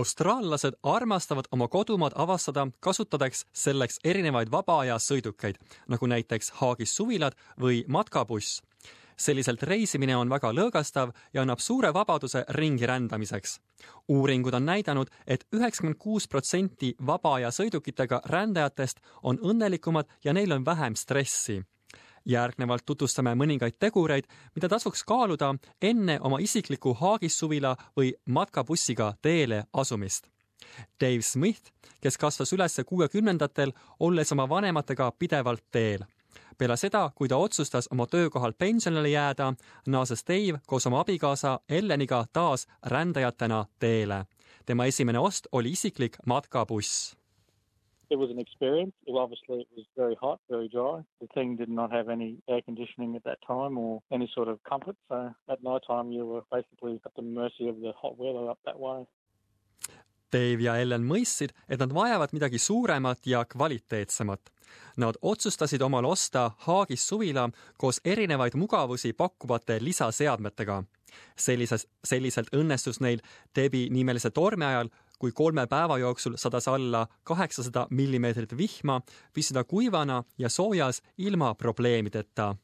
austraallased armastavad oma kodumaad avastada, kasutades selleks erinevaid vaba aja sõidukeid, nagu näiteks Haagis suvilad või matkabuss. selliselt reisimine on väga lõõgastav ja annab suure vabaduse ringi rändamiseks. uuringud on näidanud et, et üheksakümmend kuus protsenti vaba aja sõidukitega rändajatest on õnnelikumad ja neil on vähem stressi järgnevalt tutvustame mõningaid tegureid, mida tasuks kaaluda enne oma isikliku Haagissuvila või matkabussiga teele asumist. Dave Smith, kes kasvas üles kuuekümnendatel, olles oma vanematega pidevalt teel. peale seda, kui ta otsustas oma töökohalt pensionile jääda, naases Dave koos oma abikaasa Elleniga taas rändajatena teele. tema esimene ost oli isiklik matkabuss it was an experience. It obviously, it was very hot, very dry. The thing did not have any air conditioning at that time or any sort of comfort. So at night time, you were basically at the mercy of the hot weather up that way. Dave ja Ellen mõistsid, et nad vajavad midagi suuremat ja kvaliteetsemat. Nad otsustasid omale osta Haagis suvila koos erinevaid mugavusi pakkuvate lisaseadmetega. sellises, selliselt õnnestus neil Debi nimelise tormi ajal kui kolme päeva jooksul sadas alla kaheksasada millimeetrit vihma, püsida kuivana ja soojas ilma probleemideta.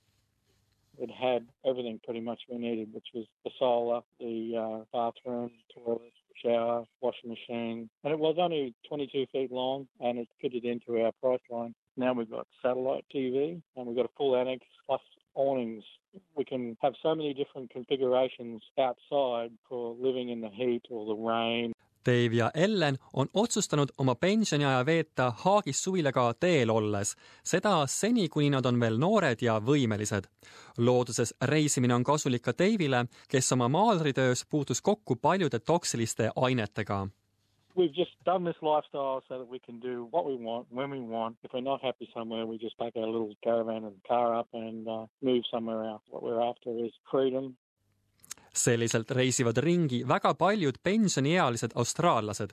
It had everything pretty much we needed, which was the solar, the uh, bathroom, toilet, shower, washing machine. And it was only 22 feet long and it fitted into our price line. Now we've got satellite TV and we've got a full annex plus awnings. We can have so many different configurations outside for living in the heat or the rain Dave ja Ellen on otsustanud oma pensioniaja veeta Haagis suvilaga teel olles, seda seni, kuni nad on veel noored ja võimelised. looduses reisimine on kasulik ka Dave'ile, kes oma maalritöös puutus kokku paljude toksiliste ainetega. We've just done this lifestyle so that we can do what we want, when we want. If we're not happy somewhere, we just pack our little caravan and car up and uh, move somewhere else. What we're after is freedom, selliselt reisivad ringi väga paljud pensioniealised austraallased.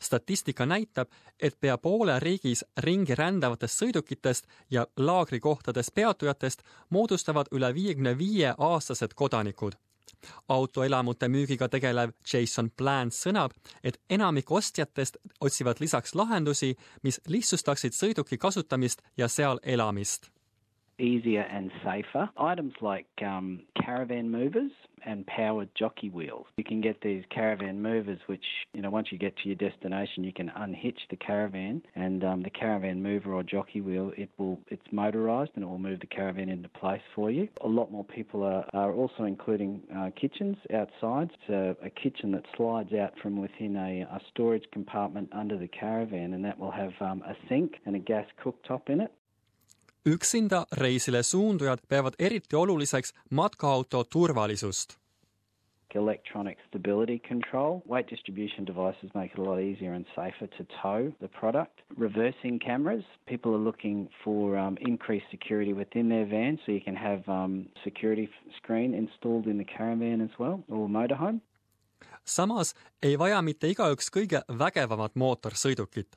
statistika näitab, et pea poole riigis ringi rändavatest sõidukitest ja laagrikohtades peatujatest moodustavad üle viiekümne viie aastased kodanikud. autoelamute müügiga tegelev Jason Plant sõnab, et enamik ostjatest otsivad lisaks lahendusi, mis lihtsustaksid sõiduki kasutamist ja seal elamist. Easier and safer. Items like um, caravan movers and powered jockey wheels. You can get these caravan movers, which, you know, once you get to your destination, you can unhitch the caravan and um, the caravan mover or jockey wheel, it will, it's motorized and it will move the caravan into place for you. A lot more people are, are also including uh, kitchens outside. It's a, a, kitchen that slides out from within a, a, storage compartment under the caravan and that will have um, a sink and a gas cooktop in it. Üksinda reisile suundujad peavad eriti oluliseks matkaauto turvalisust. Electronic stability control. Weight distribution devices make it a lot easier and safer to tow the product. Reversing cameras. People are looking for um, increased security within their van, so you can have um, security screen installed in the caravan as well or motorhome. samas ei vaja mitte igaüks kõige vägevamat mootorsõidukit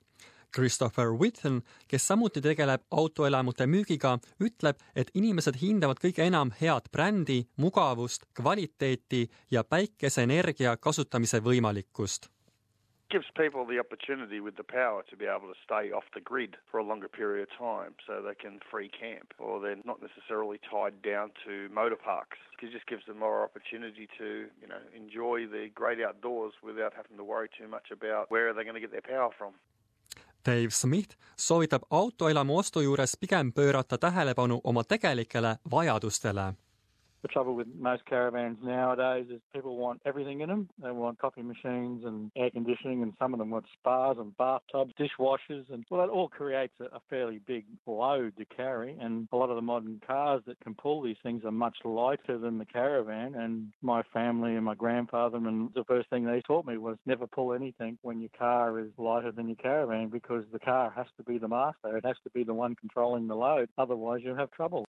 Christopher Whitten, kes samuti tegeleb autoelamute müügiga, ütleb, et inimesed hindavad kõige enam head brändi, mugavust, kvaliteeti ja päikeseenergia kasutamise võimalikkust gives people the opportunity with the power to be able to stay off the grid for a longer period of time so they can free camp or they're not necessarily tied down to motor parks. It just gives them more opportunity to, you know, enjoy the great outdoors without having to worry too much about where are they going to get their power from. Dave Smith soovitab autoelamu ostu juures pigem pöörata tähelepanu oma tegelikele vajadustele The trouble with most caravans nowadays is people want everything in them. They want coffee machines and air conditioning, and some of them want spas and bathtubs, dishwashers, and well, that all creates a, a fairly big load to carry. And a lot of the modern cars that can pull these things are much lighter than the caravan. And my family and my grandfather, and the first thing they taught me was never pull anything when your car is lighter than your caravan because the car has to be the master. It has to be the one controlling the load. Otherwise, you'll have trouble.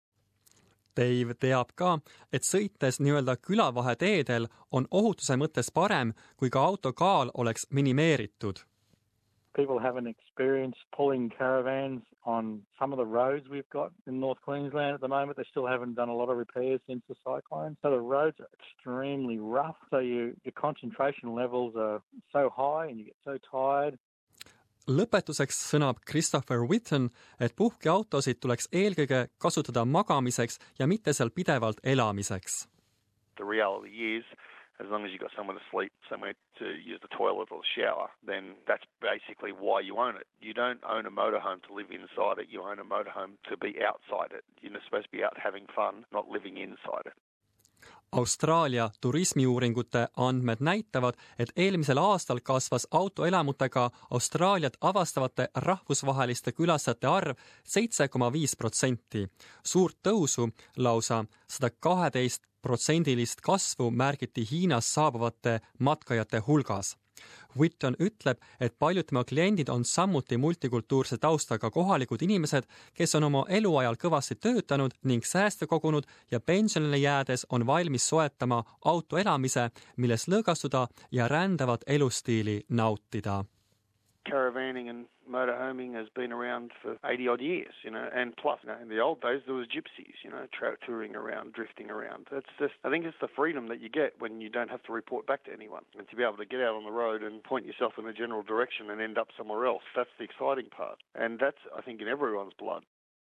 Dave teab ka, et sõites nii-öelda külavaheteedel on ohutuse mõttes parem, kui ka auto kaal oleks minimeeritud people haven't experienced pulling caravans on some of the roads we've got in North Queensland at the moment. They still haven't done a lot of repairs since the cyclone. So the roads are extremely rough. So you, your concentration levels are so high and you get so tired. Lõpetuseks sõnab Christopher Whitten, et puhkeautosid tuleks eelkõige kasutada magamiseks ja mitte seal pidevalt elamiseks. The reality is as long as you've got somewhere to sleep, somewhere to use the toilet or the shower, then that's basically why you own it. You don't own a motorhome to live inside it, you own a motorhome to be outside it. You're supposed to be out having fun, not living inside it. Austraalia turismiuuringute andmed näitavad, et eelmisel aastal kasvas autoelamutega Austraaliat avastavate rahvusvaheliste külastajate arv seitse koma viis protsenti. suurt tõusu, lausa sada kaheteist protsendilist kasvu märgiti Hiinast saabuvate matkajate hulgas Whitton ütleb, et paljud tema kliendid on samuti multikultuurse taustaga kohalikud inimesed, kes on oma eluajal kõvasti töötanud ning sääste kogunud ja pensionile jäädes on valmis soetama autoelamise, milles lõõgastuda ja rändavat elustiili nautida. Caravanning and motorhoming has been around for 80 odd years, you know, and plus, you know, in the old days there was gypsies, you know, tra- touring around, drifting around. That's just, I think it's the freedom that you get when you don't have to report back to anyone. And to be able to get out on the road and point yourself in a general direction and end up somewhere else, that's the exciting part. And that's, I think, in everyone's blood.